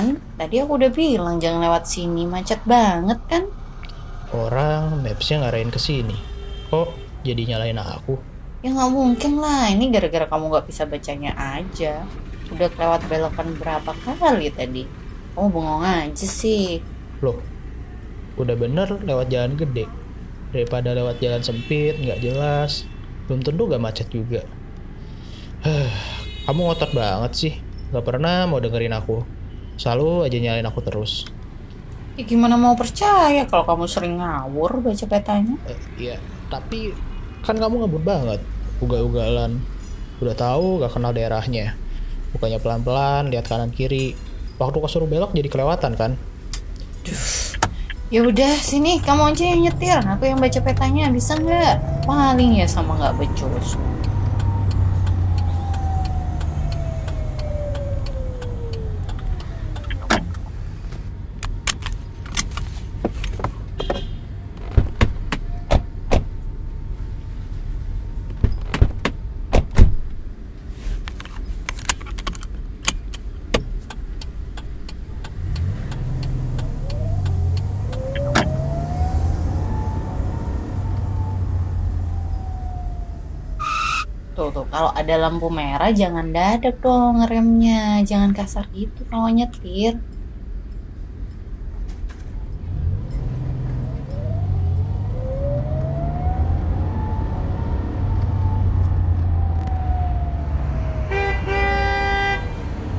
kan? Tadi aku udah bilang jangan lewat sini, macet banget kan? Orang mapsnya ngarahin ke sini. Kok jadi nyalain aku? Ya nggak mungkin lah, ini gara-gara kamu nggak bisa bacanya aja. Udah kelewat belokan berapa kali tadi? Kamu bengong aja sih. Loh, udah bener lewat jalan gede. Daripada lewat jalan sempit, nggak jelas. Belum tentu gak macet juga. Kamu ngotot banget sih. Gak pernah mau dengerin aku. Selalu aja nyalain aku terus. Ya gimana mau percaya kalau kamu sering ngawur baca petanya? Eh, iya, tapi kan kamu ngebut banget. Ugal-ugalan. Udah tahu gak kenal daerahnya. Bukannya pelan-pelan, lihat kanan kiri. Waktu kesuruh belok jadi kelewatan kan? Ya udah sini kamu aja yang nyetir, aku yang baca petanya bisa nggak? Paling ya sama nggak becus. Tuh tuh kalau ada lampu merah jangan dadak dong ngeremnya, jangan kasar gitu kalau nyetir.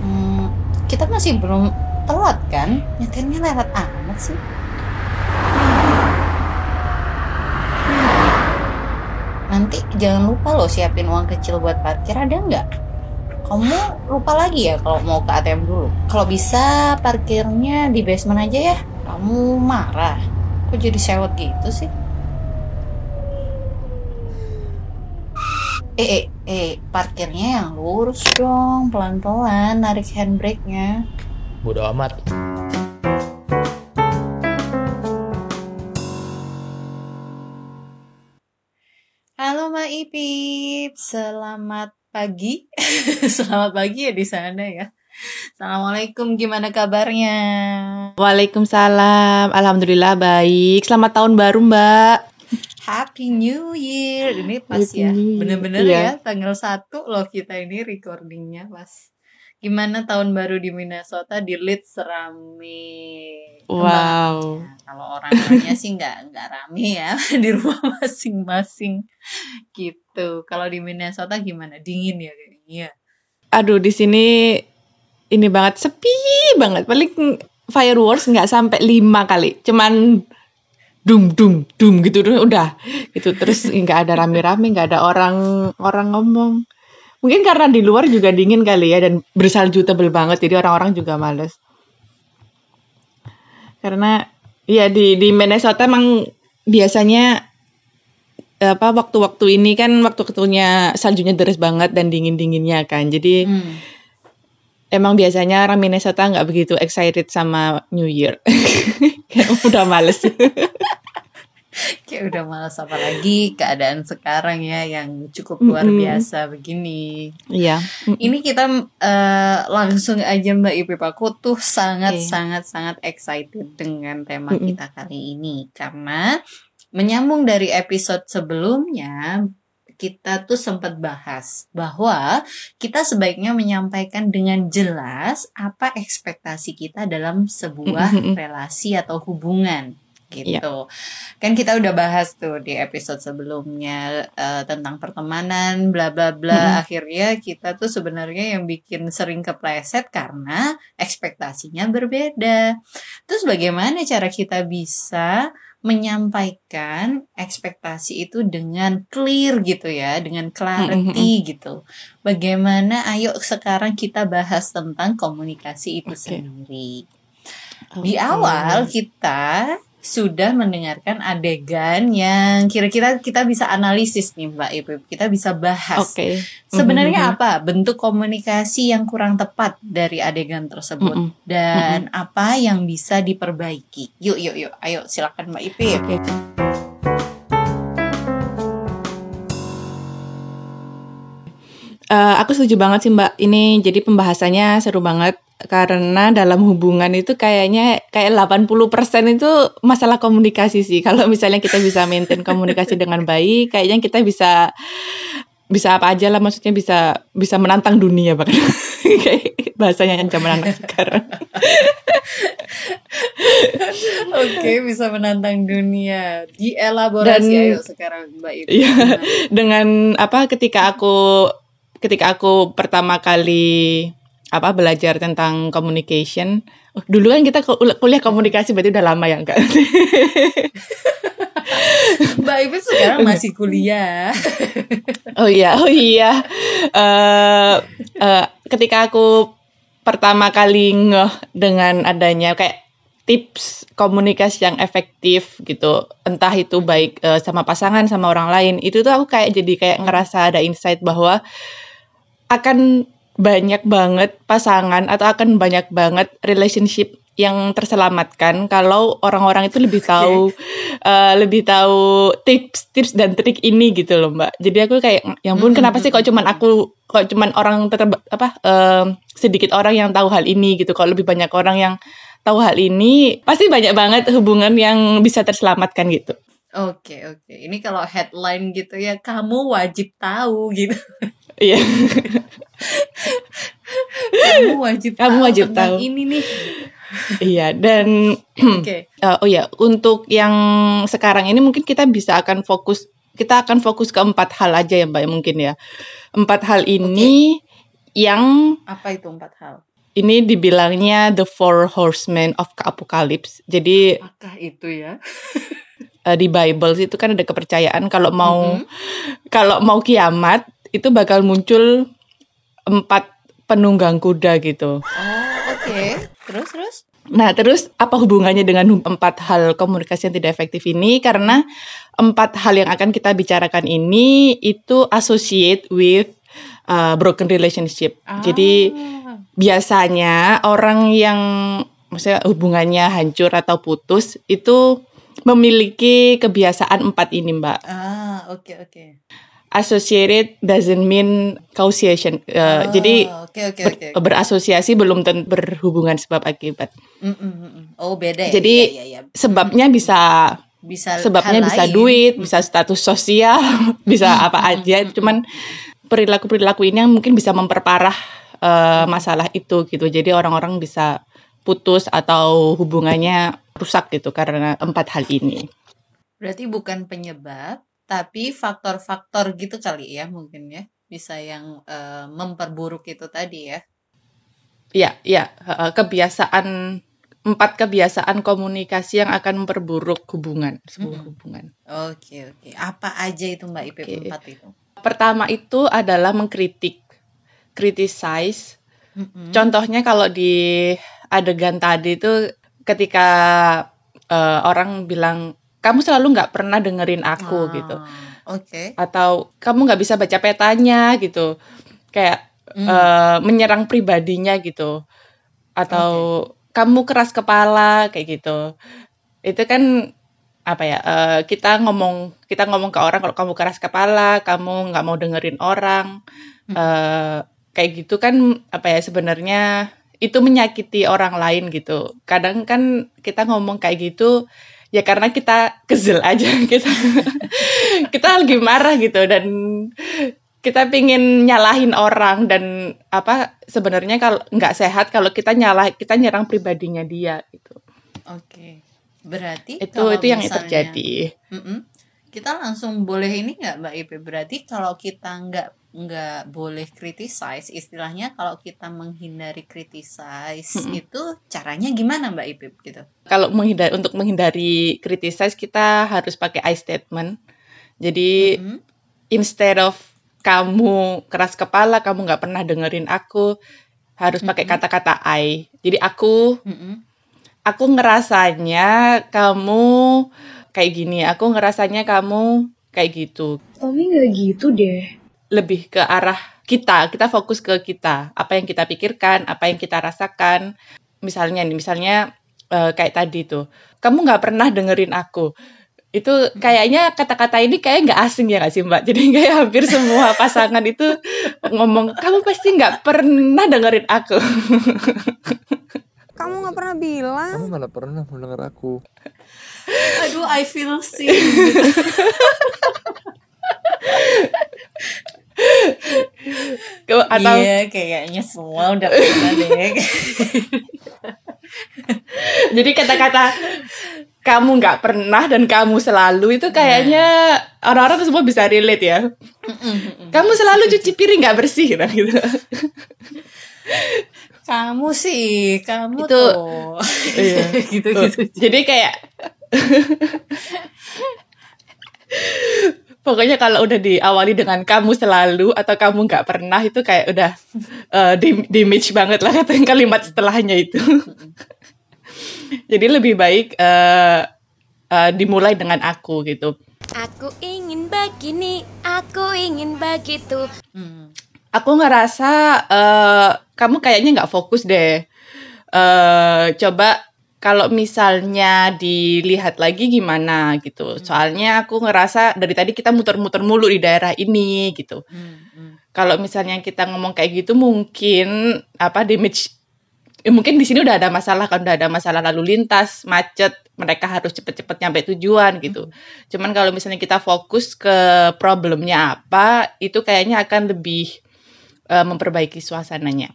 Hmm, kita masih belum telat kan? Nyetirnya lewat amat sih. Nanti jangan lupa loh siapin uang kecil buat parkir ada nggak? Kamu lupa lagi ya kalau mau ke ATM dulu. Kalau bisa parkirnya di basement aja ya. Kamu marah. Kok jadi sewot gitu sih? Eh, eh, eh, parkirnya yang lurus dong, pelan-pelan, narik handbrake-nya. Bodo amat. Ipip, selamat pagi. selamat pagi ya di sana ya. Assalamualaikum, gimana kabarnya? Waalaikumsalam, alhamdulillah baik. Selamat tahun baru Mbak. Happy New Year. Ini pas Happy ya, bener-bener Iya. ya, tanggal 1 loh kita ini recordingnya pas. Gimana tahun baru di Minnesota di Leeds rame? Wow. Nah, kalau orang-orangnya sih nggak nggak rame ya di rumah masing-masing gitu. Kalau di Minnesota gimana? Dingin ya kayaknya. Aduh di sini ini banget sepi banget. Paling fireworks nggak sampai lima kali. Cuman dum dum dum gitu udah gitu terus nggak ada rame-rame nggak ada orang orang ngomong mungkin karena di luar juga dingin kali ya dan bersalju tebel banget jadi orang-orang juga males. Karena ya di di Minnesota emang biasanya apa waktu-waktu ini kan waktu-waktunya saljunya deres banget dan dingin-dinginnya kan jadi Hmm. emang biasanya orang Minnesota nggak begitu excited sama New Year. Kayak udah males Kayak udah malas apalagi keadaan sekarang ya yang cukup luar Mm-mm. biasa begini. iya Ini kita eh, langsung aja Mbak Ipip aku tuh sangat Oke. sangat sangat excited dengan tema Mm-mm. kita kali ini karena menyambung dari episode sebelumnya kita tuh sempat bahas bahwa kita sebaiknya menyampaikan dengan jelas apa ekspektasi kita dalam sebuah relasi atau hubungan Iya. gitu. Kan kita udah bahas tuh di episode sebelumnya eh, tentang pertemanan bla bla bla. Mm-mm. Akhirnya kita tuh sebenarnya yang bikin sering kepleset karena ekspektasinya berbeda. Terus bagaimana cara kita bisa menyampaikan ekspektasi itu dengan clear gitu ya, dengan clarity gitu. Bagaimana ayo sekarang kita bahas tentang komunikasi itu Oke. sendiri. Di Oke. awal kita sudah mendengarkan adegan yang kira-kira kita bisa analisis nih Mbak Ipip. Kita bisa bahas. Oke. Sebenarnya Mhm. apa bentuk komunikasi yang kurang tepat dari adegan tersebut Mm-mm. dan apa yang bisa diperbaiki? Yuk yuk yuk, ayo silakan Mbak Ipip. Oke. Eh, aku setuju banget sih Mbak. Ini jadi pembahasannya seru banget karena dalam hubungan itu kayaknya kayak 80% itu masalah komunikasi sih. Kalau misalnya kita bisa maintain komunikasi dengan baik, kayaknya kita bisa bisa apa aja lah maksudnya bisa bisa menantang dunia bahkan bahasanya yang zaman anak sekarang. Oke, bisa menantang dunia. Dielaborasi Dan- ayo sekarang Mbak Ibu. Iya. Dengan apa ketika aku ketika aku pertama kali apa belajar tentang communication. Oh, dulu kan kita kul- kuliah komunikasi berarti udah lama ya enggak? Mbak Ibu sekarang masih kuliah. Oh iya, oh iya. Eh eh, ketika aku pertama kali ngeh dengan adanya kayak tips komunikasi yang efektif gitu, entah itu baik eh, sama pasangan sama orang lain, itu tuh aku kayak jadi kayak ngerasa ada insight bahwa akan banyak banget pasangan atau akan banyak banget relationship yang terselamatkan kalau orang-orang itu lebih tahu eh, lebih tahu tips-tips dan trik ini gitu loh mbak. Jadi aku kayak yang pun Mm, kenapa sih kok cuman aku kok cuman orang ter apa em, sedikit orang yang tahu hal ini gitu. Kalau lebih banyak orang yang tahu hal ini pasti banyak banget hubungan yang bisa terselamatkan gitu. Oke, oke. Ini kalau headline gitu ya, kamu wajib tahu gitu. Iya. Kamu wajib Kamu tahu wajib tahu. ini nih. Iya dan Oke. Eh, oh ya, untuk yang sekarang ini mungkin kita bisa akan fokus kita akan fokus ke empat hal aja ya Mbak ya mungkin ya. Empat hal ini yang Apa itu empat hal? ini dibilangnya the four horsemen of apocalypse. Jadi Apakah itu ya? eh, di Bible itu kan ada kepercayaan kalau mau Mhm. kalau mau kiamat itu bakal muncul empat penunggang kuda gitu. Oh, oke. Terus terus? Nah, terus apa hubungannya dengan empat hal komunikasi yang tidak efektif ini? Karena empat hal yang akan kita bicarakan ini itu associate with uh, broken relationship. Jadi Ah. biasanya orang yang maksudnya hubungannya hancur atau putus itu memiliki kebiasaan empat ini, Mbak. Ah, oke oke. Associated doesn't mean causation. Uh, Oh, jadi oke oke ber- oke. berasosiasi belum tentu berhubungan sebab akibat. Mm, mm, mm, mm. Oh, beda ya. Jadi, Iya, iya, iya. Sebabnya bisa bisa sebabnya hal bisa lain. duit, bisa status sosial, bisa apa aja. Cuman perilaku-perilaku ini yang mungkin bisa memperparah eh, masalah itu gitu. Jadi orang-orang bisa putus atau hubungannya rusak gitu karena empat hal ini. Berarti bukan penyebab, tapi faktor-faktor gitu kali ya mungkin ya. Bisa yang eh, memperburuk itu tadi ya. Iya, iya, kebiasaan empat kebiasaan komunikasi yang akan memperburuk hubungan, sebuah Mm-mm. hubungan. Oke oke. Apa aja itu Mbak IP Oke. 4 itu? Pertama itu adalah mengkritik, criticize. Mm-mm. Contohnya kalau di adegan tadi itu ketika eh, orang bilang kamu selalu nggak pernah dengerin aku Ah, gitu, Oke. atau kamu nggak bisa baca petanya gitu, kayak Hmm. eh, menyerang pribadinya gitu, atau kamu keras kepala kayak gitu. Itu kan apa ya? eh, kita ngomong kita ngomong ke orang kalau kamu keras kepala, kamu nggak mau dengerin orang, Hmm. eh, kayak gitu kan apa ya sebenarnya itu menyakiti orang lain gitu. Kadang kan kita ngomong kayak gitu ya karena kita kesel aja kita kita lagi marah gitu dan kita pingin nyalahin orang dan apa sebenarnya kalau nggak sehat kalau kita nyalah kita nyerang pribadinya dia gitu Oke. Berarti itu itu yang misalnya- terjadi Mm-mm. Kita langsung boleh ini nggak Mbak Ipe? Berarti kalau kita nggak nggak boleh criticize, istilahnya kalau kita menghindari criticize Mm-mm. itu caranya gimana Mbak Ipe gitu? kalau menghindari untuk menghindari criticize kita harus pakai I statement jadi Mm-mm. instead of kamu keras kepala kamu nggak pernah dengerin aku harus pakai Mm-mm. kata-kata I jadi aku Mm-mm. aku ngerasanya kamu kayak gini aku ngerasanya kamu kayak gitu Tommy nggak gitu deh. Lebih ke arah kita. Kita fokus ke kita. Apa yang kita pikirkan apa yang kita rasakan. Misalnya nih misalnya eh, kayak tadi tuh. Kamu nggak pernah dengerin aku. Itu kayaknya kata-kata ini kayak nggak asing ya nggak sih mbak? Jadi kayak hampir semua pasangan itu ngomong kamu pasti nggak pernah dengerin aku. Kamu nggak pernah bilang. Kamu mana pernah mendengar aku? Aduh, I feel seen. gitu. Atau Iya, kayaknya semua udah pernah deh. jadi kata-kata kamu nggak pernah dan kamu selalu itu kayaknya orang-orang semua bisa relate ya kamu selalu cuci piring nggak bersih gitu gitu kamu sih, kamu Itu- tuh. Iya. Gitu-gitu. jadi kayak pokoknya kalau udah diawali dengan kamu selalu atau kamu nggak pernah itu kayak udah dim- damage banget lah kata kalimat setelahnya itu jadi lebih baik eh, eh, dimulai dengan aku gitu Aku ingin begini, aku ingin begitu. Hmm. aku ngerasa eh, kamu kayaknya nggak fokus deh. eh coba kalau misalnya dilihat lagi gimana gitu. Soalnya aku ngerasa dari tadi kita muter-muter mulu di daerah ini gitu. Hmm. Hmm. Kalau misalnya kita ngomong kayak gitu mungkin apa damage eh, mungkin di sini udah ada masalah kan udah ada masalah lalu lintas, macet, mereka harus cepet-cepet nyampe tujuan gitu. Cuman kalau misalnya kita fokus ke problemnya apa, itu kayaknya akan lebih eh, memperbaiki suasananya.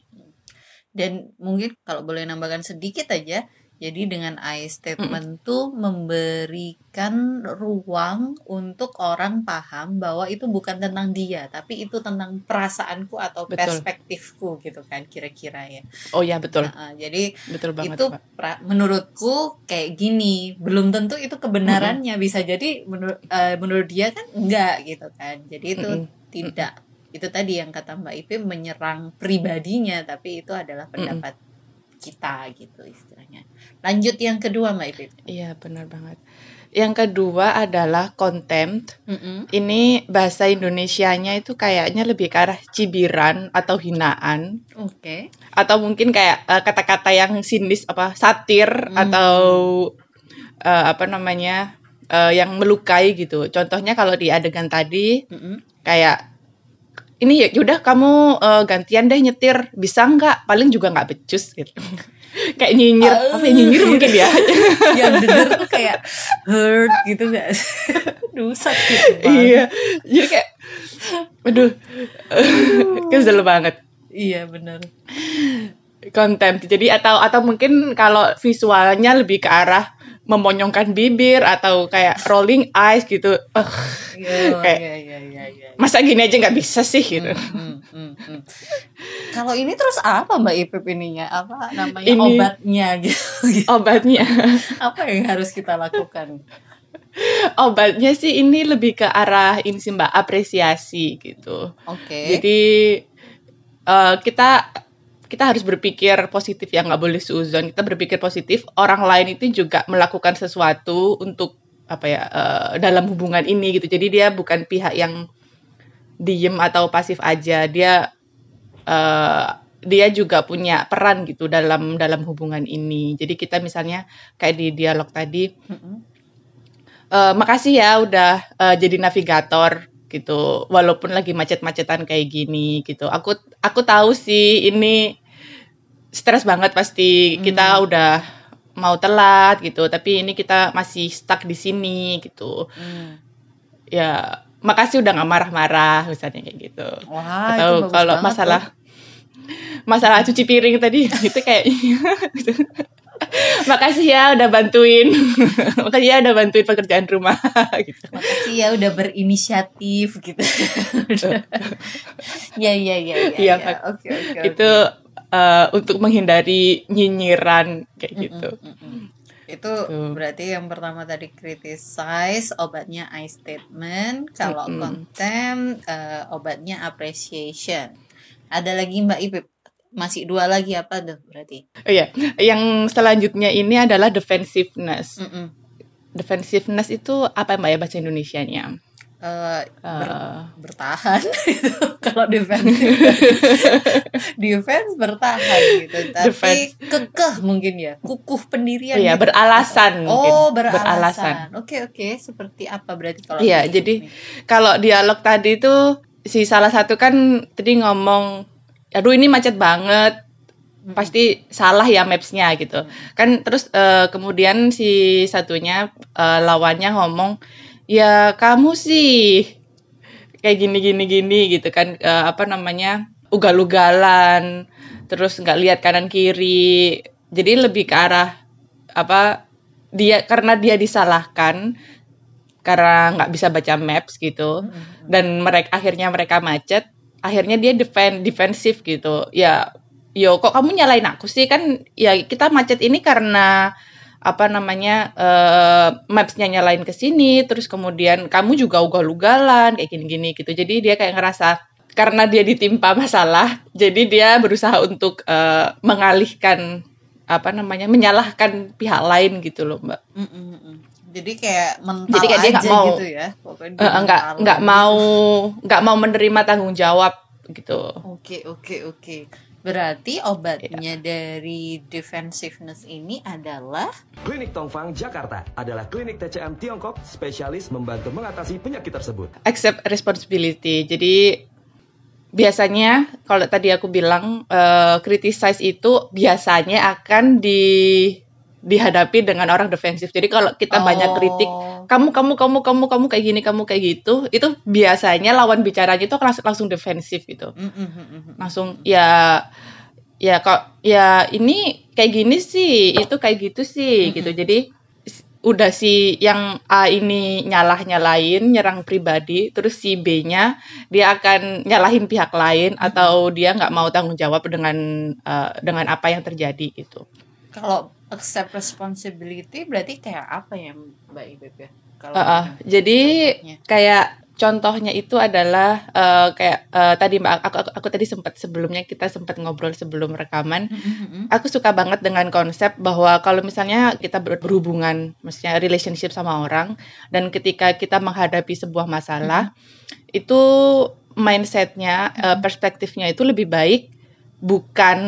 Dan mungkin kalau boleh nambahkan sedikit aja, jadi dengan I statement tuh memberikan ruang untuk orang paham bahwa itu bukan tentang dia, tapi itu tentang perasaanku atau Betul. perspektifku gitu kan kira-kira ya. Oh ya betul, Nah, jadi betul banget. itu pra- menurutku kayak gini, belum tentu itu kebenarannya bisa jadi menurut eh, menurut dia kan enggak gitu kan. Jadi itu Mm-mm. tidak itu tadi yang kata Mbak Ipim menyerang pribadinya tapi itu adalah pendapat kita gitu. Lanjut yang kedua Mbak Ipim. Iya benar banget. Yang kedua adalah contempt. Mm-mm. Ini bahasa Indonesianya itu kayaknya lebih ke arah cibiran atau hinaan. Oke. atau mungkin kayak eh, kata-kata yang sinis apa satir Hmm. atau eh, apa namanya eh, yang melukai gitu. Contohnya kalau di adegan tadi Mm-mm. kayak ini ya udah kamu eh, gantian deh nyetir bisa nggak paling juga nggak becus gitu kayak nyinyir. Ah. apa nyinyir mungkin ya? Yang denger tuh kayak hurt gitu gak Duh sakit banget. iya. Jadi kayak aduh. Kesel banget. Iya benar. konten jadi atau atau mungkin kalau visualnya lebih ke arah memonyongkan bibir atau kayak rolling eyes gitu Ugh, Iya Kayak- iya iya iya iya. masa gini aja nggak bisa sih gitu Hmm, hmm, hmm, hmm. Kalau ini terus apa Mbak Ipip ininya? Apa namanya Ini- obatnya gitu? obatnya apa yang harus kita lakukan? obatnya sih ini lebih ke arah ini sih mbak apresiasi gitu Oke. jadi eh, kita kita harus berpikir positif ya nggak boleh suzon kita berpikir positif orang lain itu juga melakukan sesuatu untuk apa ya eh, dalam hubungan ini gitu. Jadi dia bukan pihak yang diem atau pasif aja. Dia eh, dia juga punya peran gitu dalam dalam hubungan ini. Jadi kita misalnya kayak di dialog tadi Mm-mm. Eh, makasih ya udah eh, jadi navigator gitu. Walaupun lagi macet-macetan kayak gini gitu. Aku aku tahu sih ini stres banget pasti. Kita udah mau telat gitu. Tapi ini kita masih stuck di sini gitu. Hmm. ya makasih udah nggak marah-marah misalnya kayak gitu. Wah, atau kalau masalah tuh. masalah cuci piring tadi itu kayak makasih ya udah bantuin makasih ya udah bantuin pekerjaan rumah gitu Makasih ya udah berinisiatif gitu. ya ya ya ya. Iya, ya. Oke oke. itu eh, untuk menghindari nyinyiran kayak gitu Itu Tuh. berarti yang pertama tadi criticize, obatnya I statement. Kalau Mm-mm. contempt, eh, obatnya appreciation. Ada lagi Mbak Ipip? Masih dua lagi apa tuh berarti? oh ya yang selanjutnya ini adalah defensiveness Mm-mm. defensiveness itu apa mbak ya bahasa Indonesianya eh, ber- Eh, bertahan gitu. kalau defense defense bertahan gitu tapi Defense. kekeh mungkin ya kukuh pendirian Iya, gitu. beralasan mungkin. oh beralasan. Beralasan. oke oke seperti apa berarti kalau Iya, di- jadi ini? kalau dialog tadi itu si salah satu kan tadi ngomong, aduh ini macet banget, pasti salah ya maps-nya gitu. Kan terus eh, kemudian si satunya eh, lawannya ngomong, ya kamu sih kayak gini gini gini gitu kan Eh, apa namanya ugal-ugalan, terus nggak lihat kanan kiri. Jadi lebih ke arah apa dia karena dia disalahkan karena nggak bisa baca maps gitu Mm-mm. dan mereka akhirnya mereka macet akhirnya dia defend defensif gitu. Ya yo kok kamu nyalain aku sih? Kan ya kita macet ini karena apa namanya eh mapsnya nyalain ke sini terus kemudian kamu juga ugal-ugalan kayak gini-gini gitu. Jadi dia kayak ngerasa karena dia ditimpa masalah jadi dia berusaha untuk eh, mengalihkan apa namanya menyalahkan pihak lain gitu loh mbak. Mm-mm, mm-mm. Jadi kayak mental Jadi kayak dia nggak aja mau- gitu ya pokoknya Eh, dia enggak enggak gitu. mau enggak mau menerima tanggung jawab gitu. Oke oke oke. Berarti obatnya Iya. dari defensiveness ini adalah Klinik Tongfang Jakarta adalah klinik TCM Tiongkok spesialis membantu mengatasi penyakit tersebut. Accept responsibility. Jadi biasanya kalau tadi aku bilang eh, criticize itu biasanya akan di dihadapi dengan orang defensif. Jadi kalau kita banyak kritik, Oh, kamu kamu kamu kamu kamu kayak gini, kamu kayak gitu, itu biasanya lawan bicaranya itu langsung langsung defensif gitu. mm, mm, mm, langsung ya ya kok ya ini kayak gini sih itu kayak gitu sih gitu. Jadi udah si yang A ini nyalah nyalain nyerang pribadi terus si B-nya dia akan nyalahin pihak lain atau dia nggak mau tanggung jawab dengan eh, dengan apa yang terjadi gitu. Kalau accept responsibility berarti kayak apa ya Mbak Ibeb ya? Kalau Uh, uh, jadi contohnya. kayak contohnya itu adalah eh, kayak eh, tadi mbak aku, aku, aku tadi sempat sebelumnya kita sempat ngobrol sebelum rekaman Mm, mm, mm, mm. aku suka banget dengan konsep bahwa kalau misalnya kita ber- berhubungan, maksudnya relationship sama orang, dan ketika kita menghadapi sebuah masalah, itu mindsetnya, eh, perspektifnya itu lebih baik bukan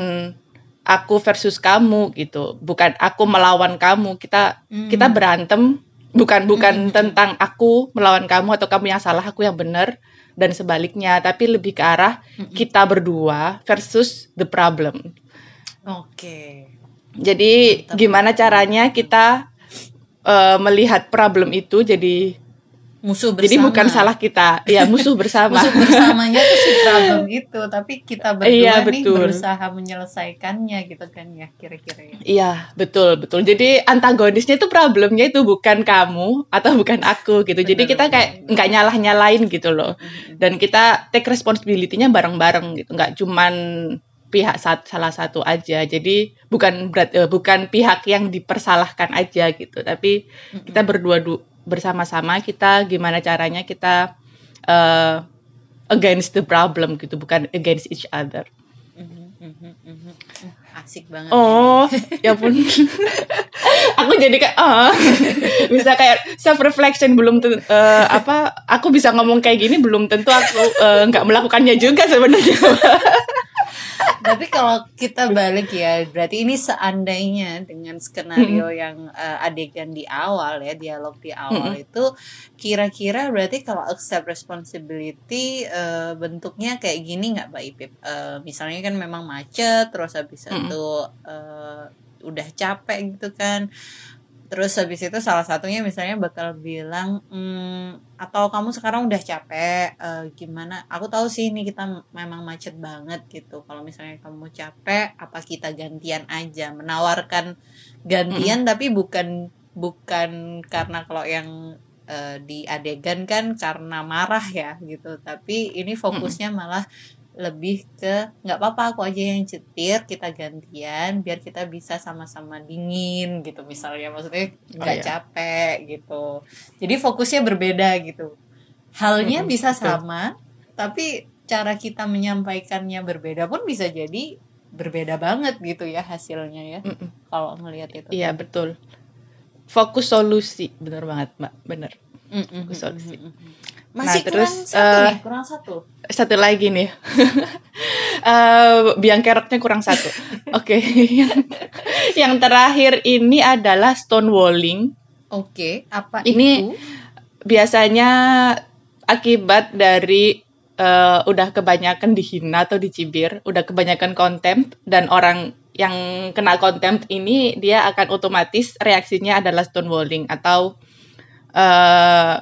aku versus kamu gitu, bukan aku melawan kamu, kita Hmm. kita berantem, bukan bukan Hmm. tentang aku melawan kamu atau kamu yang salah, aku yang benar dan sebaliknya, tapi lebih ke arah Mm, mm. kita berdua versus the problem. Oke. Jadi Mantap. gimana caranya kita eh, melihat problem itu jadi Musuh bersama. jadi bukan salah kita, ya musuh bersama. musuh bersamanya tuh si problem itu, tapi kita berdua Iya, nih betul. berusaha menyelesaikannya gitu kan ya kira-kira ya. Iya, betul, betul. Jadi antagonisnya itu problemnya itu bukan kamu atau bukan aku gitu. Jadi Benar, kita kayak nggak nyalah-nyalain gitu loh. Mm, mm. Dan kita take responsibility-nya bareng-bareng gitu. Nggak cuman pihak salah satu aja. Jadi bukan berat, eh, bukan pihak yang dipersalahkan aja gitu. Tapi Mm, kita berdua du- bersama-sama kita gimana caranya kita eh, against the problem gitu, bukan against each other. Mhm, mhm, mhm. Uh, Asik banget. Oh, ya pun. aku jadi kayak oh. bisa kayak self reflection belum eh, apa aku bisa ngomong kayak gini belum tentu aku eh, nggak melakukannya juga sebenarnya. Tapi kalau kita balik ya, berarti ini seandainya dengan skenario yang eh, adegan di awal ya, dialog di awal itu kira-kira berarti kalau accept responsibility eh, bentuknya kayak gini nggak Mbak Ipip? Eh, misalnya kan memang macet, terus habis Mm-mm. itu eh, udah capek gitu kan. Terus habis itu salah satunya misalnya bakal bilang "Hmm, atau kamu sekarang udah capek eh, gimana? Aku tahu sih ini kita memang macet banget gitu. Kalau misalnya kamu capek, apa kita gantian aja? Menawarkan gantian tapi bukan bukan karena kalau yang eh, di adegan kan karena marah ya gitu. Tapi ini fokusnya malah lebih ke nggak apa-apa aku aja yang cetir kita gantian biar kita bisa sama-sama dingin gitu misalnya maksudnya nggak iya. capek gitu jadi fokusnya berbeda gitu halnya Mm-mm, bisa betul. sama tapi cara kita menyampaikannya berbeda pun bisa jadi berbeda banget gitu ya hasilnya ya Mm-mm. kalau ngelihat itu Iya betul. Fokus solusi, bener banget mbak, bener. Mm, mm, Fokus mm, solusi. mm, mm, mm. Masih Nah, terus, kurang satu eh, nih, kurang satu. Satu lagi nih. Eh, biang keroknya kurang satu. Oke. yang, yang terakhir ini adalah stonewalling. Oke, apa Ini- itu? Biasanya akibat dari eh, udah kebanyakan dihina atau dicibir, udah kebanyakan contempt dan orang yang kena contempt ini dia akan otomatis reaksinya adalah stonewalling atau eh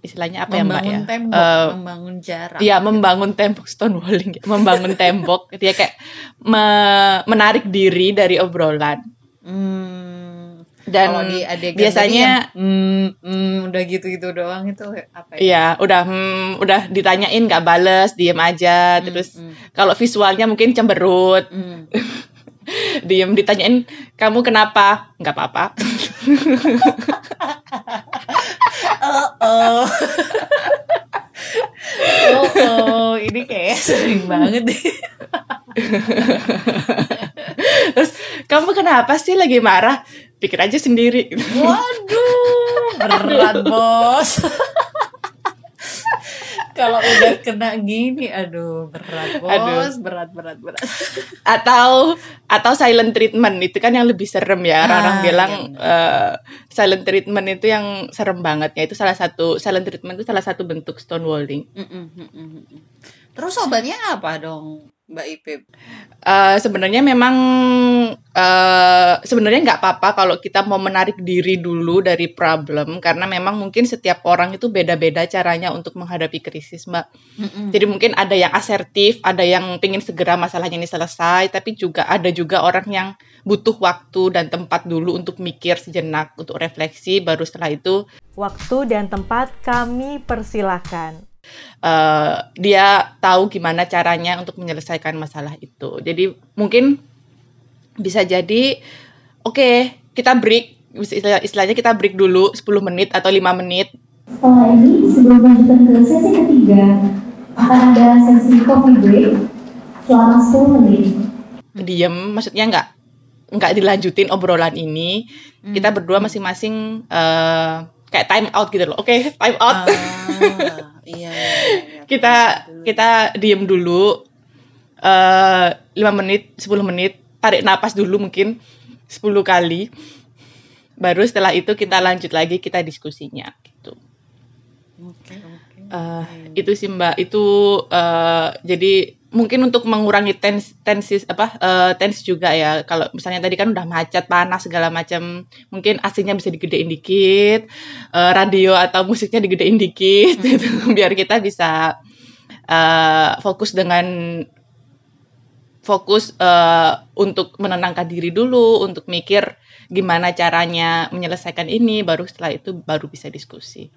istilahnya apa membangun ya Mbak ya? tembok, Eh, membangun jarak. Iya, membangun tembok stonewalling, membangun tembok. Dia kayak me- menarik diri dari obrolan. Hmm, Dan kalau di adegan biasanya- yang, hmm, hmm, udah gitu-gitu doang itu apa ya? Iya, udah hmm, udah ditanyain nggak bales, diem aja. Hmm, Terus hmm, kalau visualnya mungkin cemberut, hmm. diem ditanyain kamu kenapa? Nggak apa-apa. Oh, oh. oh, oh, ini kayak sering banget deh. Terus kamu kenapa sih lagi marah? Pikir aja sendiri. Waduh, berat bos. Kalau udah kena gini, aduh berat bos, Aduh. berat berat berat. atau atau silent treatment itu kan yang lebih serem ya orang-orang Ah, bilang iya eh, silent treatment itu yang serem banget ya itu salah satu silent treatment itu salah satu bentuk stonewalling mm, mm, mm, mm. Terus obatnya apa dong, Mbak Ipip? Eh, sebenarnya memang eh sebenarnya nggak apa-apa kalau kita mau menarik diri dulu dari problem karena memang mungkin setiap orang itu beda-beda caranya untuk menghadapi krisis mbak Mm-mm. Jadi mungkin ada yang asertif, ada yang pengen segera masalahnya ini selesai, tapi juga ada juga orang yang butuh waktu dan tempat dulu untuk mikir sejenak, untuk refleksi, baru setelah itu Waktu dan tempat kami persilahkan. Eh, dia tahu gimana caranya untuk menyelesaikan masalah itu. Jadi mungkin bisa jadi, oke kita break, istilah- istilahnya kita break dulu 10 menit atau 5 menit, Setelah ini, sebelum lanjutan ke sesi ketiga, akan ada sesi coffee break selama 10 menit. diem, maksudnya nggak nggak dilanjutin obrolan ini, Hmm. kita berdua masing-masing eh, kayak time out gitu loh. Oke, time out. Ah, iya, iya, iya. kita Dulu. kita diem dulu eh 5 menit 10 menit tarik napas dulu mungkin 10 kali baru setelah itu kita lanjut lagi kita diskusinya gitu Oke, oke. Eh, oke. itu sih mbak itu eh, jadi mungkin untuk mengurangi tens tensi apa eh, tensi juga ya. Kalau misalnya tadi kan udah macet panas segala macam mungkin AC-nya bisa digedein dikit eh, radio atau musiknya digedein dikit gitu, biar kita bisa eh, fokus dengan fokus eh, untuk menenangkan diri dulu untuk mikir gimana caranya menyelesaikan ini baru setelah itu baru bisa diskusi.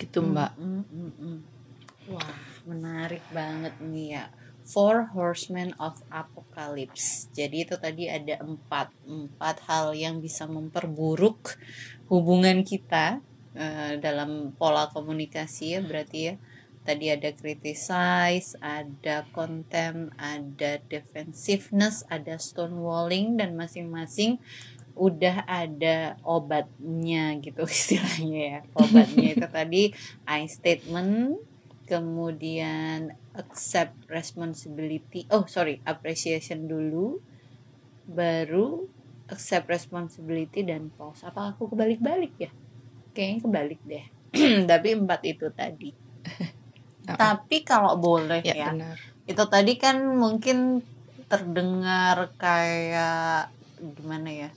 Gitu mbak. Mm, mm, mm. Wah, menarik banget nih ya. Four Horsemen of Apocalypse. Jadi itu tadi ada empat, empat hal yang bisa memperburuk hubungan kita eh, dalam pola komunikasi ya berarti ya. Tadi ada criticize, ada contempt, ada defensiveness, ada stonewalling dan masing-masing udah ada obatnya gitu istilahnya ya. Obatnya itu tadi I statement, kemudian accept responsibility. Oh, sorry, appreciation dulu baru accept responsibility dan pause. Apa aku kebalik-balik ya? Kayaknya kebalik deh. Tapi empat itu tadi. Tapi kalau boleh ya, ya, benar itu tadi kan mungkin terdengar kayak gimana ya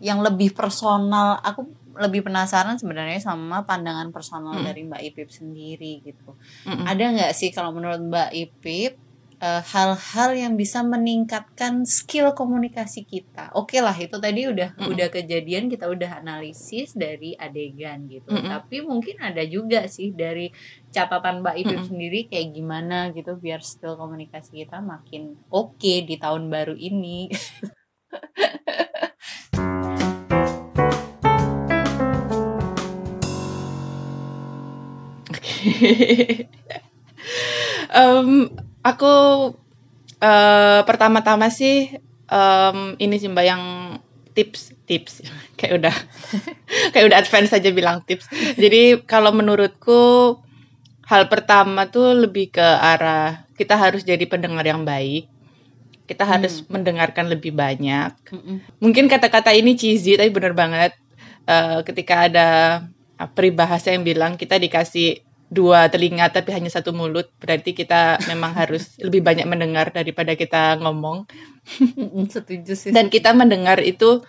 yang lebih personal aku lebih penasaran sebenarnya sama pandangan personal Mm. dari Mbak Ipip sendiri gitu Mm-mm. ada nggak sih kalau menurut Mbak Ipip eh, hal-hal yang bisa meningkatkan skill komunikasi kita oke lah itu tadi udah Mm-mm. udah kejadian kita udah analisis dari adegan gitu Mm-mm. tapi mungkin ada juga sih dari catatan Mbak Ipip Mm-mm. sendiri kayak gimana gitu biar skill komunikasi kita makin oke di tahun baru ini Em, aku eh, pertama-tama sih em, ini sih mbak yang tips tips. Kayak udah kayak udah advance aja bilang tips. Jadi kalau menurutku hal pertama tuh lebih ke arah kita harus jadi pendengar yang baik. Kita harus mendengarkan lebih banyak. Mm-mm. mungkin kata-kata ini cheesy tapi bener banget. Eh, ketika ada uh, peribahasa yang bilang kita dikasih dua telinga tapi hanya satu mulut berarti kita memang harus lebih banyak mendengar daripada kita ngomong setuju sih dan kita mendengar itu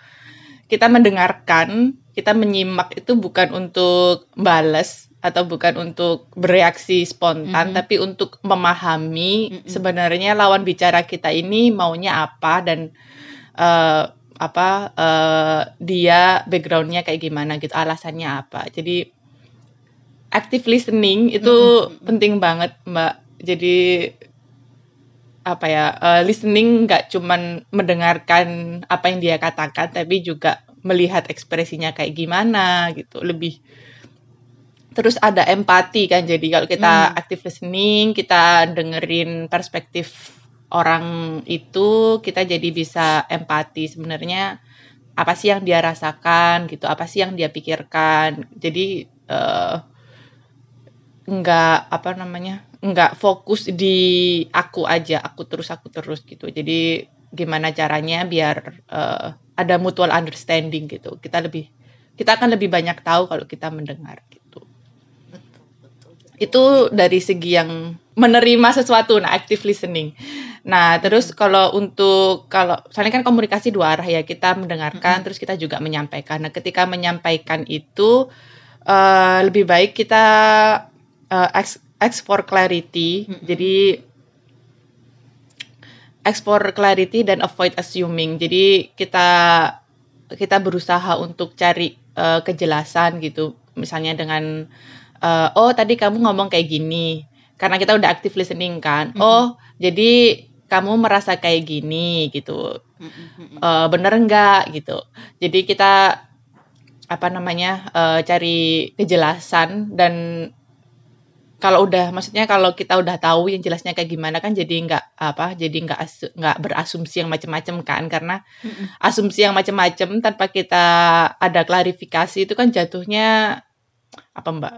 kita mendengarkan kita menyimak itu bukan untuk balas atau bukan untuk bereaksi spontan Mhm. tapi untuk memahami Mhm. sebenarnya lawan bicara kita ini maunya apa dan eh, apa eh, dia backgroundnya kayak gimana gitu alasannya apa jadi active listening itu Mhm. penting banget mbak jadi apa ya eh, listening nggak cuman mendengarkan apa yang dia katakan tapi juga melihat ekspresinya kayak gimana gitu lebih terus ada empati kan jadi kalau kita Hmm. active listening kita dengerin perspektif orang itu kita jadi bisa empati sebenarnya apa sih yang dia rasakan gitu apa sih yang dia pikirkan jadi eh, nggak apa namanya nggak fokus di aku aja aku terus aku terus gitu. Jadi gimana caranya biar eh, ada mutual understanding gitu. Kita lebih kita akan lebih banyak tahu kalau kita mendengar gitu. Betul betul, betul. itu dari segi yang menerima sesuatu nah active listening. Nah terus kalau untuk kalau soalnya kan komunikasi dua arah ya. Kita mendengarkan Mm-mm. terus kita juga menyampaikan. Nah ketika menyampaikan itu eh, lebih baik kita eh, ask, ask for clarity. Mm-mm. jadi for clarity dan avoid assuming. Jadi kita kita berusaha untuk cari eh, kejelasan gitu. Misalnya dengan eh, oh tadi kamu ngomong kayak gini. Karena kita udah active listening kan. Mm-mm. oh jadi kamu merasa kayak gini gitu. Mm-mm, mm-mm. Eh, bener enggak gitu. Jadi kita apa namanya eh, cari kejelasan dan kalau udah maksudnya kalau kita udah tahu yang jelasnya kayak gimana kan jadi nggak apa jadi nggak nggak berasumsi yang macam-macam kan. Karena Mm-mm. asumsi yang macam-macam tanpa kita ada klarifikasi itu kan jatuhnya apa mbak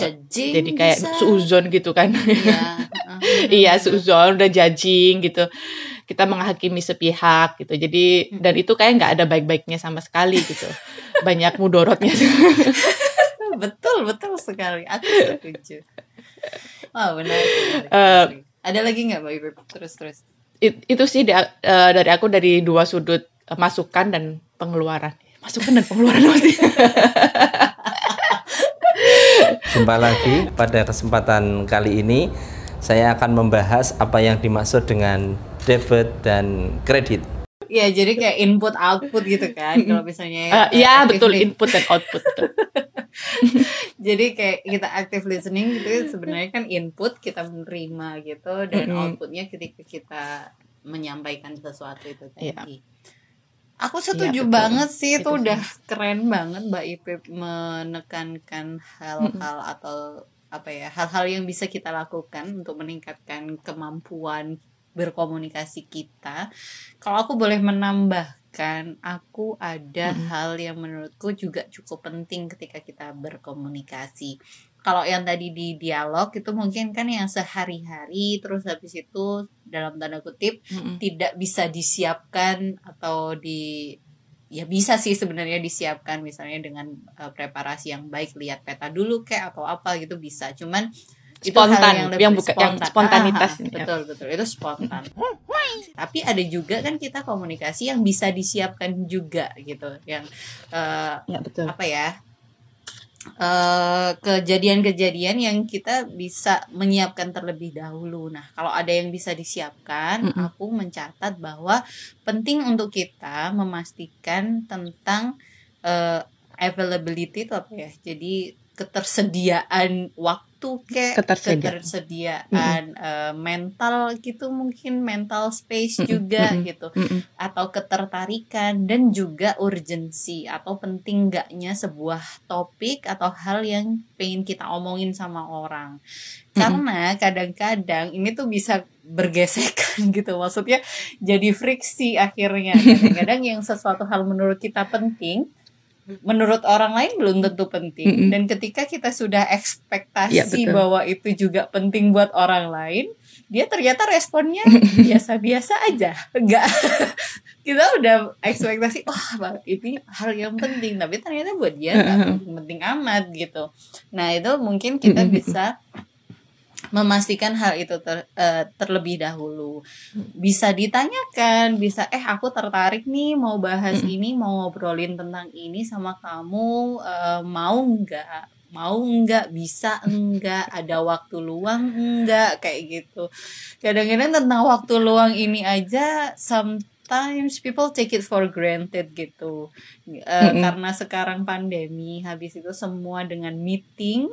Judging jadi kayak bisa. suuzon gitu kan. Iya, heeh, iya suuzon udah judging gitu. Kita menghakimi sepihak gitu. Jadi dan itu kayak nggak ada baik-baiknya sama sekali gitu. Banyak mudorotnya. Betul betul sekali. Aku setuju wah benar, benar, benar. ada lagi nggak mbak Ibu terus terus It- itu sih da- eh, dari aku dari dua sudut eh, masukan dan pengeluaran masukan dan pengeluaran pasti Jumpa lagi pada kesempatan kali ini saya akan membahas apa yang dimaksud dengan debit dan kredit. ya jadi kayak input output gitu kan kalau misalnya Eh, ya betul input dan output betul. jadi kayak kita active listening gitu sebenarnya kan input kita menerima gitu dan Mm-mm. outputnya ketika kita menyampaikan sesuatu itu Iya. tadi aku setuju betul. banget sih itu Itu sih. udah keren banget mbak Ipip menekankan hal-hal atau apa ya hal-hal yang bisa kita lakukan untuk meningkatkan kemampuan berkomunikasi kita kalau aku boleh menambahkan aku ada Mm-mm. hal yang menurutku juga cukup penting ketika kita berkomunikasi kalau yang tadi di dialog itu mungkin kan yang sehari-hari terus habis itu dalam tanda kutip Mm-mm. tidak bisa disiapkan atau di ya bisa sih sebenarnya disiapkan misalnya dengan uh, preparasi yang baik lihat peta dulu kayak atau apa gitu bisa cuman Spontan, yang yang bukan- yang spontan. spontanitas Ah, ini, ya. betul betul itu spontan tapi ada juga kan kita komunikasi yang bisa disiapkan juga gitu yang uh, ya betul apa ya eh, kejadian-kejadian yang kita bisa menyiapkan terlebih dahulu. Nah, kalau ada yang bisa disiapkan, Mm-mm. aku mencatat bahwa penting untuk kita memastikan tentang eh, availability itu apa ya? Jadi ketersediaan waktu waktu kayak Ketersediaan. ketersediaan eh, mental gitu mungkin mental space Mm-mm, juga mm-mm, gitu. Mm-mm. atau ketertarikan dan juga urgensi atau penting enggaknya sebuah topik atau hal yang pengen kita omongin sama orang. Karena kadang-kadang ini tuh bisa bergesekan gitu maksudnya jadi friksi akhirnya. Kadang-kadang yang sesuatu hal menurut kita penting menurut orang lain belum tentu penting. Mm-mm. dan ketika kita sudah ekspektasi betul. bahwa itu juga penting buat orang lain dia ternyata responnya biasa-biasa aja. Enggak kita udah ekspektasi wah Bang, ini hal yang penting. Tapi ternyata buat dia nggak penting-penting amat gitu. Nah itu mungkin kita bisa memastikan hal itu ter- eh, terlebih dahulu. Bisa ditanyakan bisa eh aku tertarik nih mau bahas ini mau ngobrolin tentang ini sama kamu eh, mau nggak? Mau nggak? Bisa enggak ada waktu luang enggak kayak gitu. Kadang-kadang tentang waktu luang ini aja sometimes people take it for granted gitu Eh, Mm-mm. karena sekarang pandemi habis itu semua dengan meeting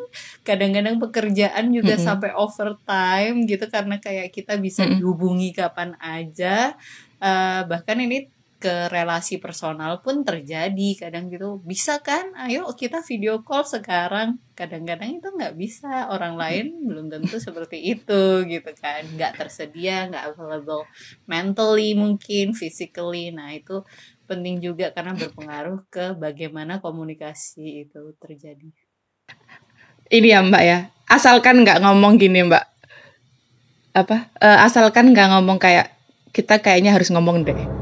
kadang-kadang pekerjaan juga Mm-mm. sampai overtime gitu karena kayak kita bisa Mm-mm. dihubungi kapan aja Eh, bahkan ini ke relasi personal pun terjadi kadang gitu bisa kan ayo kita video call sekarang kadang-kadang itu nggak bisa orang lain belum tentu seperti itu gitu kan nggak tersedia nggak available mentally mungkin physically nah itu penting juga karena berpengaruh ke bagaimana komunikasi itu terjadi Ini ya Mbak ya. Asalkan nggak ngomong gini Mbak. Apa? eh, asalkan nggak ngomong kayak kita kayaknya harus ngomong deh.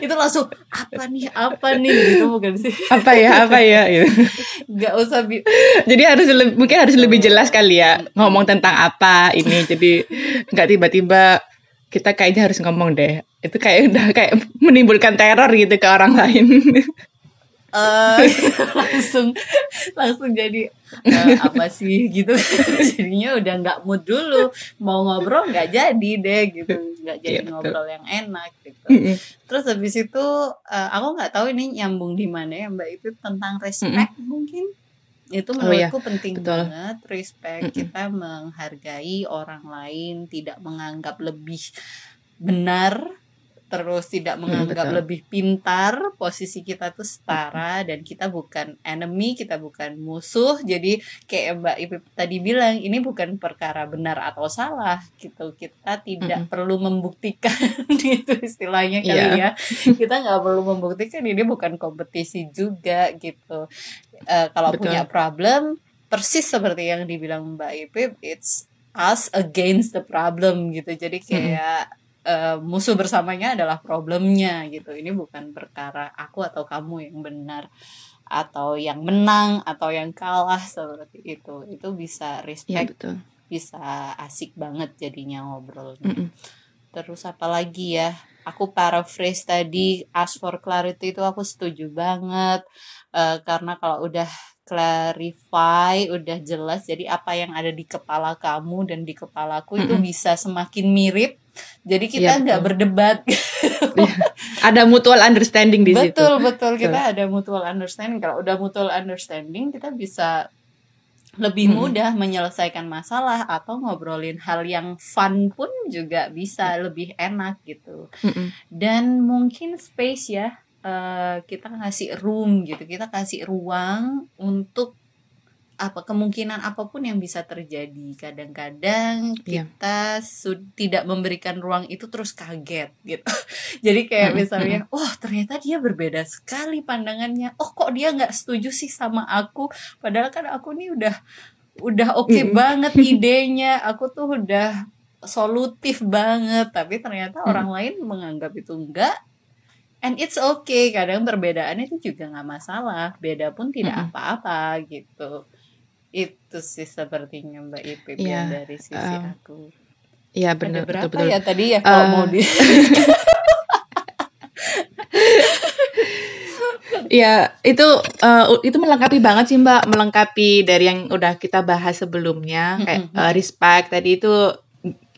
Itu langsung apa nih apa nih gitu bukan sih Apa ya? Apa ya? Gitu. nggak usah bi- Jadi harus lebih, mungkin harus lebih jelas kali ya ngomong tentang apa ini. Jadi nggak tiba-tiba kita kayaknya harus ngomong deh. Itu kayak udah kayak menimbulkan teror gitu ke orang lain. eh langsung langsung jadi eh, apa sih gitu. Jadinya udah nggak mood dulu. Mau ngobrol nggak jadi deh gitu. Nggak jadi Iya, betul. ngobrol yang enak gitu. Terus habis itu eh, aku nggak tahu ini nyambung di mana ya mbak itu tentang respect mungkin. Itu Oh, iya. menurutku penting Betul. banget respect. Mm-mm. kita menghargai orang lain tidak menganggap lebih benar terus tidak menganggap betul. lebih pintar posisi kita tuh setara dan kita bukan enemy kita bukan musuh. Jadi kayak Mbak Ipip tadi bilang ini bukan perkara benar atau salah gitu. Kita tidak perlu membuktikan gitu istilahnya kali Iya. ya. Kita nggak perlu membuktikan ini bukan kompetisi juga gitu. Eh, kalau Betul. punya problem persis seperti yang dibilang Mbak Ipip it's us against the problem gitu. Jadi kayak eh, musuh bersamanya adalah problemnya gitu. Ini bukan perkara aku atau kamu yang benar atau yang menang atau yang kalah seperti itu. Itu bisa Iya respect betul. bisa asik banget jadinya ngobrolnya. Mm-mm. terus apa lagi ya? Aku paraphrase tadi ask for clarity itu aku setuju banget. Eh, karena kalau udah clarify udah jelas jadi apa yang ada di kepala kamu dan di kepalaku itu Mm-mm. bisa semakin mirip. Jadi kita Iya, nggak betul. berdebat. Ada mutual understanding di situ. betul betul. Kita ada mutual understanding. Kalau udah mutual understanding kita bisa lebih mudah menyelesaikan masalah atau ngobrolin hal yang fun pun juga bisa lebih enak gitu. Mm-mm. dan mungkin space ya eh, kita kasih room gitu. Kita kasih ruang untuk apa kemungkinan apa pun yang bisa terjadi. Kadang-kadang Iya. kita tidak memberikan ruang itu terus kaget gitu. Jadi kayak misalnya oh ternyata dia berbeda sekali pandangannya. Oh kok dia nggak setuju sih sama aku? Padahal kan aku nih udah udah oke Mm-mm. banget idenya. Aku tuh udah solutif banget. Tapi ternyata Mm. orang lain menganggap itu enggak and it's okay kadang perbedaan itu juga nggak masalah beda pun tidak apa-apa gitu. Itu sih sepertinya Mbak Ipip Iya, yang dari sisi um, aku. Iya benar berapa betul. betul. ya tadi ya kalau Eh, mau di Iya, itu eh, itu melengkapi banget sih Mbak, melengkapi dari yang udah kita bahas sebelumnya kayak eh, respect tadi itu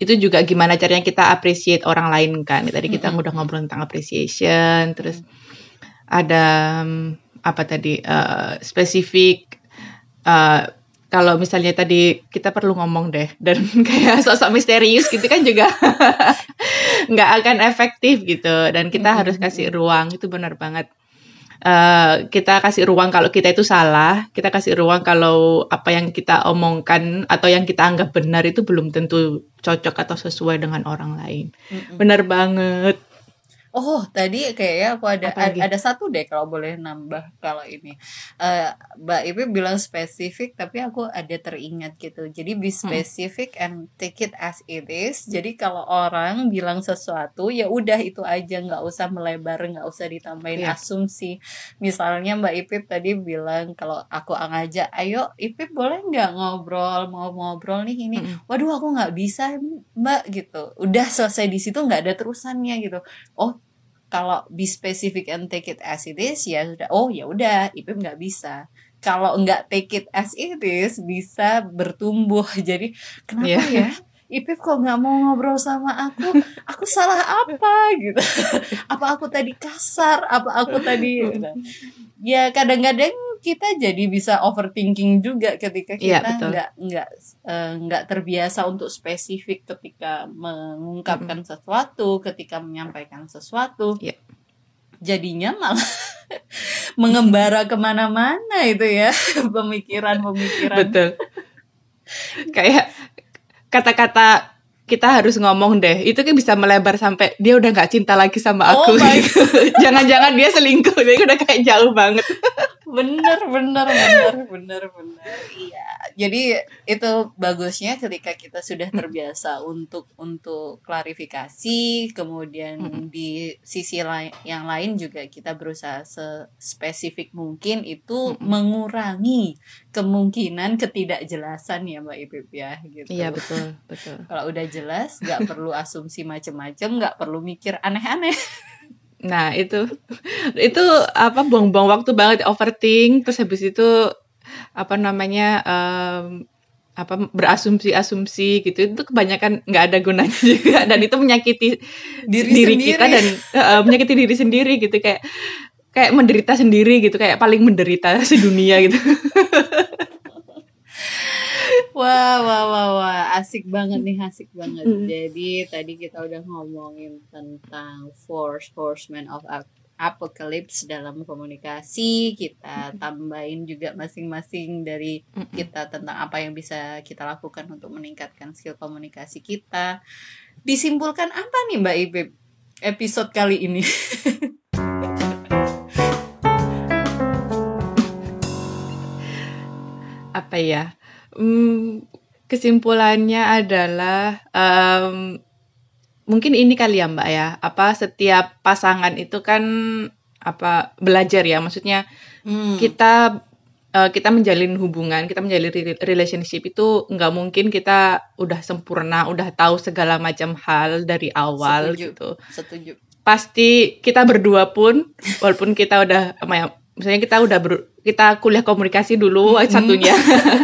itu juga gimana caranya kita appreciate orang lain kan. Tadi kita Mm-mm. udah ngobrol tentang appreciation, terus ada um, apa tadi uh, spesifik uh, kalau misalnya tadi kita perlu ngomong deh dan kayak sosok misterius gitu kan juga nggak akan efektif gitu dan kita Mm-mm. harus kasih ruang itu benar banget Eh, kita kasih ruang kalau kita itu salah kita kasih ruang kalau apa yang kita omongkan atau yang kita anggap benar itu belum tentu cocok atau sesuai dengan orang lain Mm-mm. benar banget Oh, tadi kayaknya aku ada ada, ada satu deh kalau boleh nambah kalau ini. Eh Mbak Ipi bilang spesifik tapi aku ada teringat gitu. Jadi be specific and take it as it is. Jadi kalau orang bilang sesuatu ya udah itu aja nggak usah melebar, nggak usah ditambahin Iya. asumsi. Misalnya Mbak Ipip tadi bilang kalau aku ngajak, ayo Ipip boleh nggak ngobrol, mau ngobrol nih ini. Mm-mm. Waduh aku nggak bisa Mbak gitu. Udah selesai di situ nggak ada terusannya gitu. Oh kalau be specific and take it as it is ya sudah. Oh ya udah Ipip nggak bisa. Kalau nggak take it as it is bisa bertumbuh. Jadi kenapa Iya. ya? Ipip kok nggak mau ngobrol sama aku? Aku salah apa? Gitu. Apa aku tadi kasar? Apa aku tadi Nah, ya kadang-kadang kita jadi bisa overthinking juga ketika Iya, kita betul. nggak nggak nggak terbiasa untuk spesifik ketika mengungkapkan sesuatu ketika menyampaikan sesuatu Iya. jadinya malah mengembara ke mana-mana itu ya pemikiran-pemikiran Betul. Kayak kata-kata kita harus ngomong deh. Itu kan bisa melebar sampai dia udah nggak cinta lagi sama Oh aku. my Jangan-jangan dia selingkuh. Dia udah kayak jauh banget. bener bener bener bener bener iya jadi itu bagusnya ketika kita sudah terbiasa untuk untuk klarifikasi kemudian di sisi lain yang lain juga kita berusaha spesifik mungkin itu mengurangi kemungkinan ketidakjelasan ya mbak Ipip ya gitu Iya betul betul. kalau udah jelas nggak perlu asumsi macem-macem nggak perlu mikir aneh-aneh Nah itu itu apa buang-buang waktu banget overthink terus habis itu apa namanya em, apa berasumsi-asumsi gitu itu kebanyakan nggak ada gunanya juga dan itu menyakiti Diri diri, sendiri. kita dan eh, menyakiti diri sendiri gitu kayak kayak menderita sendiri gitu kayak paling menderita sedunia gitu. Wah, wah, wah, wah, asik banget nih, asik banget. Mm. Jadi tadi kita udah ngomongin tentang force horseman of ap- apocalypse dalam komunikasi. Kita tambahin juga masing-masing dari Mm-mm. kita tentang apa yang bisa kita lakukan untuk meningkatkan skill komunikasi kita. Disimpulkan apa nih Mbak Ipip episode kali ini? apa ya Hmm, kesimpulannya adalah em, mungkin ini kali ya mbak ya apa setiap pasangan itu kan apa belajar ya maksudnya Hmm. kita eh, kita menjalin hubungan kita menjalin re- relationship itu nggak mungkin kita udah sempurna udah tahu segala macam hal dari awal Setuju. gitu Setuju. pasti kita berdua pun walaupun kita udah ya misalnya kita udah ber- kita kuliah komunikasi dulu satunya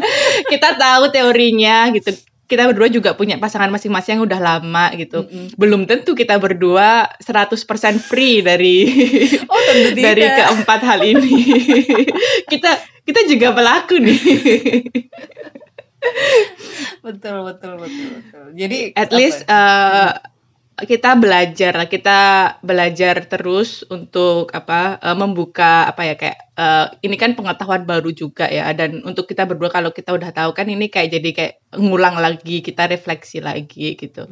kita tahu teorinya gitu kita berdua juga punya pasangan masing-masing yang udah lama gitu Mm-mm. belum tentu kita berdua 100% free dari Oh tentu tidak. dari keempat hal ini kita kita juga pelaku nih betul betul betul betul. Jadi at least ya? uh, kita belajar lah kita belajar terus untuk apa uh, membuka apa ya kayak uh, ini kan pengetahuan baru juga ya dan untuk kita berdua kalau kita udah tahu kan ini kayak jadi kayak ngulang lagi kita refleksi lagi gitu.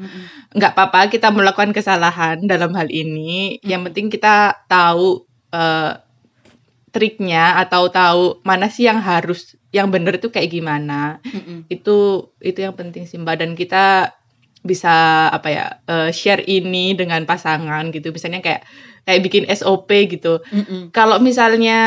Nggak apa-apa kita melakukan kesalahan dalam hal ini. Yang Mm-mm. penting kita tahu uh, triknya atau tahu mana sih yang harus yang bener itu kayak gimana. Mm-mm. itu itu yang penting sih mbak. Dan kita bisa apa ya eh, share ini dengan pasangan gitu. Misalnya kayak kayak bikin SOP gitu. Mm-mm. kalau misalnya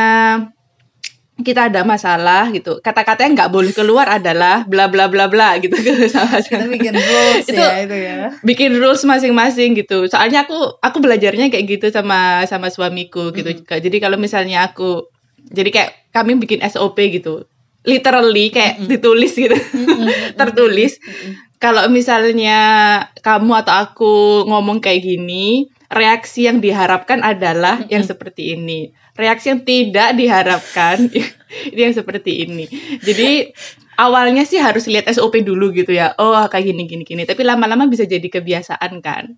kita ada masalah gitu kata-kata yang nggak boleh keluar adalah bla bla bla bla gitu. Sama Kita bikin rules Itu- ya itu ya. bikin rules masing-masing gitu. Soalnya aku aku belajarnya kayak gitu sama sama suamiku gitu. Mm-mm. jadi kalau misalnya aku jadi kayak kami bikin SOP gitu literally kayak ditulis gitu. Tertulis. Kalau misalnya kamu atau aku ngomong kayak gini reaksi yang diharapkan adalah yang seperti ini. Reaksi yang tidak diharapkan itu yang seperti ini. Jadi awalnya sih harus lihat SOP dulu gitu ya. Oh kayak gini gini gini. Tapi lama-lama bisa jadi kebiasaan kan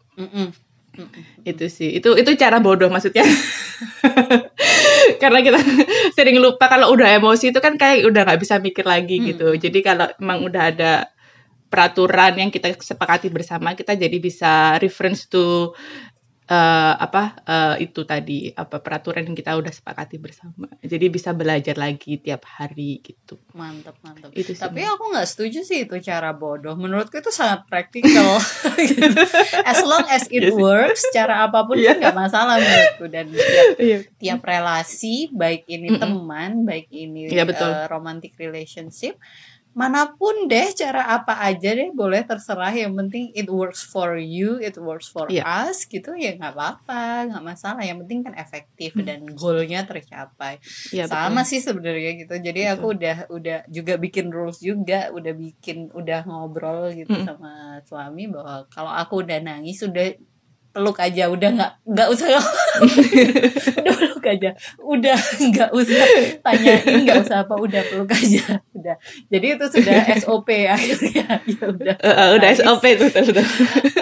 Itu sih. Itu itu cara bodoh maksudnya. Karena kita sering lupa kalau udah emosi itu kan kayak udah nggak bisa mikir lagi gitu. Jadi kalau emang udah ada peraturan yang kita sepakati bersama kita jadi bisa reference to eh, apa eh, itu tadi apa peraturan yang kita udah sepakati bersama jadi bisa belajar lagi tiap hari gitu Mantap, mantap. Itu sih, Tapi aku nggak setuju sih itu cara bodoh. Menurutku itu sangat praktikal. Gitu. As long as it Iya sih. works, cara apa pun Iya. kan nggak masalah menurutku. Dan tiap, Iya. tiap relasi, baik ini Mm-mm. teman, baik ini Iya, betul. eh, romantic relationship, mana pun deh, cara apa aja deh, boleh terserah. Yang penting it works for you, it works for Iya. us, gitu ya nggak apa-apa, nggak masalah. Yang penting kan efektif dan goalnya tercapai Iya, sama betul. sih sebenarnya gitu jadi aku udah udah juga bikin rules juga udah bikin udah ngobrol gitu Mm. sama suami bahwa kalau aku udah nangis udah peluk aja udah nggak nggak usah. Udah peluk aja. Udah nggak usah tanyain nggak usah apa udah peluk aja. Udah. Jadi itu sudah SOP akhirnya. Ya udah. Eh, eh, udah nangis. SOP betul, betul.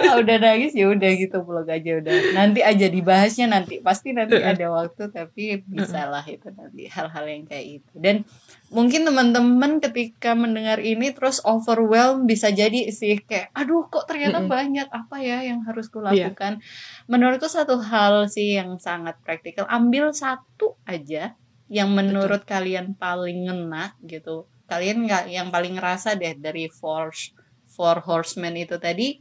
Ah, udah nangis ya udah gitu peluk aja udah. Nanti aja dibahasnya nanti pasti nanti Heeh. ada waktu tapi bisa lah itu nanti hal-hal yang kayak itu dan mungkin teman-teman ketika mendengar ini terus overwhelm bisa jadi sih kayak aduh kok ternyata Mm-mm. banyak apa ya yang harus Iya. kulakukan menurutku satu hal sih yang sangat praktikal ambil satu aja yang menurut kalian paling ngena gitu kalian nggak yang paling ngerasa deh dari force four horsemen itu tadi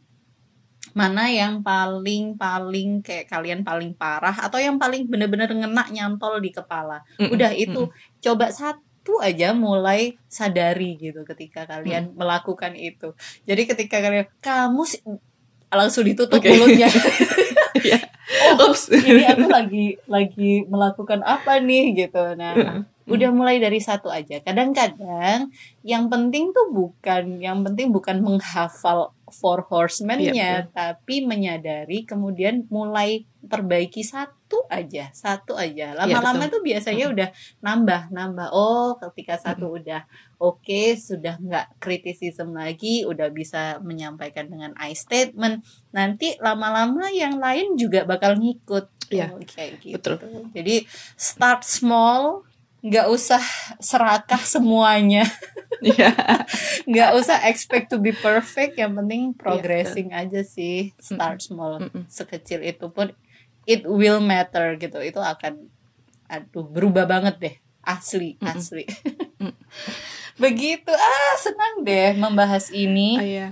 mana yang paling paling kayak kalian paling parah atau yang paling bener-bener ngena nyantol di kepala Mm-mm, udah itu mm-mm. coba satu aja mulai sadari gitu ketika kalian melakukan itu. Jadi ketika kalian kamu langsung ditutup Oke. mulutnya. Iya. oh ini aku lagi lagi melakukan apa nih gitu. Nah Mm-mm. udah mulai dari satu aja. Kadang-kadang yang penting tuh bukan yang penting bukan menghafal four horsemen-nya Iya, tapi menyadari kemudian mulai perbaiki satu aja satu aja lama-lama betul. tuh biasanya Mm-mm. udah nambah nambah oh ketika satu udah oke sudah nggak kritisism lagi udah bisa menyampaikan dengan I statement nanti lama-lama yang lain juga bakal ngikut Iya, Oh, kayak gitu betul. jadi start small nggak usah serakah semuanya Iya. nggak usah expect to be perfect yang penting progressing aja sih start small Mm-mm. sekecil itu pun it will matter gitu itu akan aduh berubah banget deh asli Mm-mm. asli Mm. begitu ah senang deh membahas ini Oh, iya.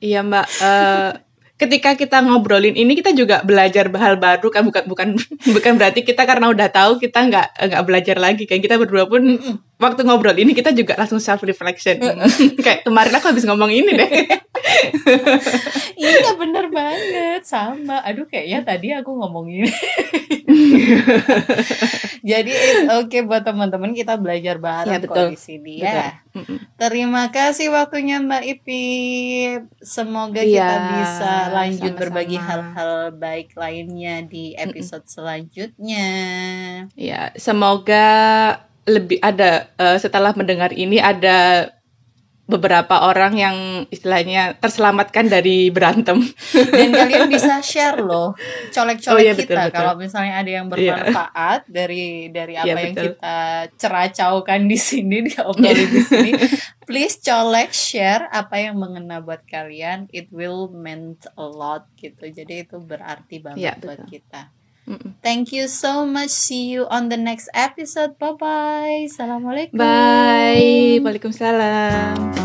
Iya Mbak. Eh, ketika kita ngobrolin ini kita juga belajar hal baru kan bukan bukan bukan berarti kita karena udah tahu kita nggak nggak belajar lagi kayak kita berdua pun waktu ngobrol ini kita juga langsung self reflection kayak kemarin aku habis ngomong ini deh. Iya bener banget. Sama. Aduh kayaknya tadi aku ngomongin. Jadi it's okay buat teman-teman kita belajar bareng Ya, betul. di sini Betul. ya Mm-mm. terima kasih waktunya Mbak Ipi semoga Iya, kita bisa lanjut sama-sama. berbagi hal-hal baik lainnya di episode selanjutnya. Ya semoga lebih ada eh, setelah mendengar ini ada beberapa orang yang istilahnya terselamatkan dari berantem dan kalian bisa share loh colek-colek Oh, iya, betul, kita betul. kalau misalnya ada yang Iya. bermanfaat dari dari apa Iya, yang betul. kita ceracaukan di sini diobrolin di sini please colek share apa yang mengena buat kalian it will meant a lot gitu jadi itu berarti banget Iya, buat betul. kita Thank you so much. See you on the next episode. Bye bye. Assalamualaikum. Bye. Waalaikumsalam.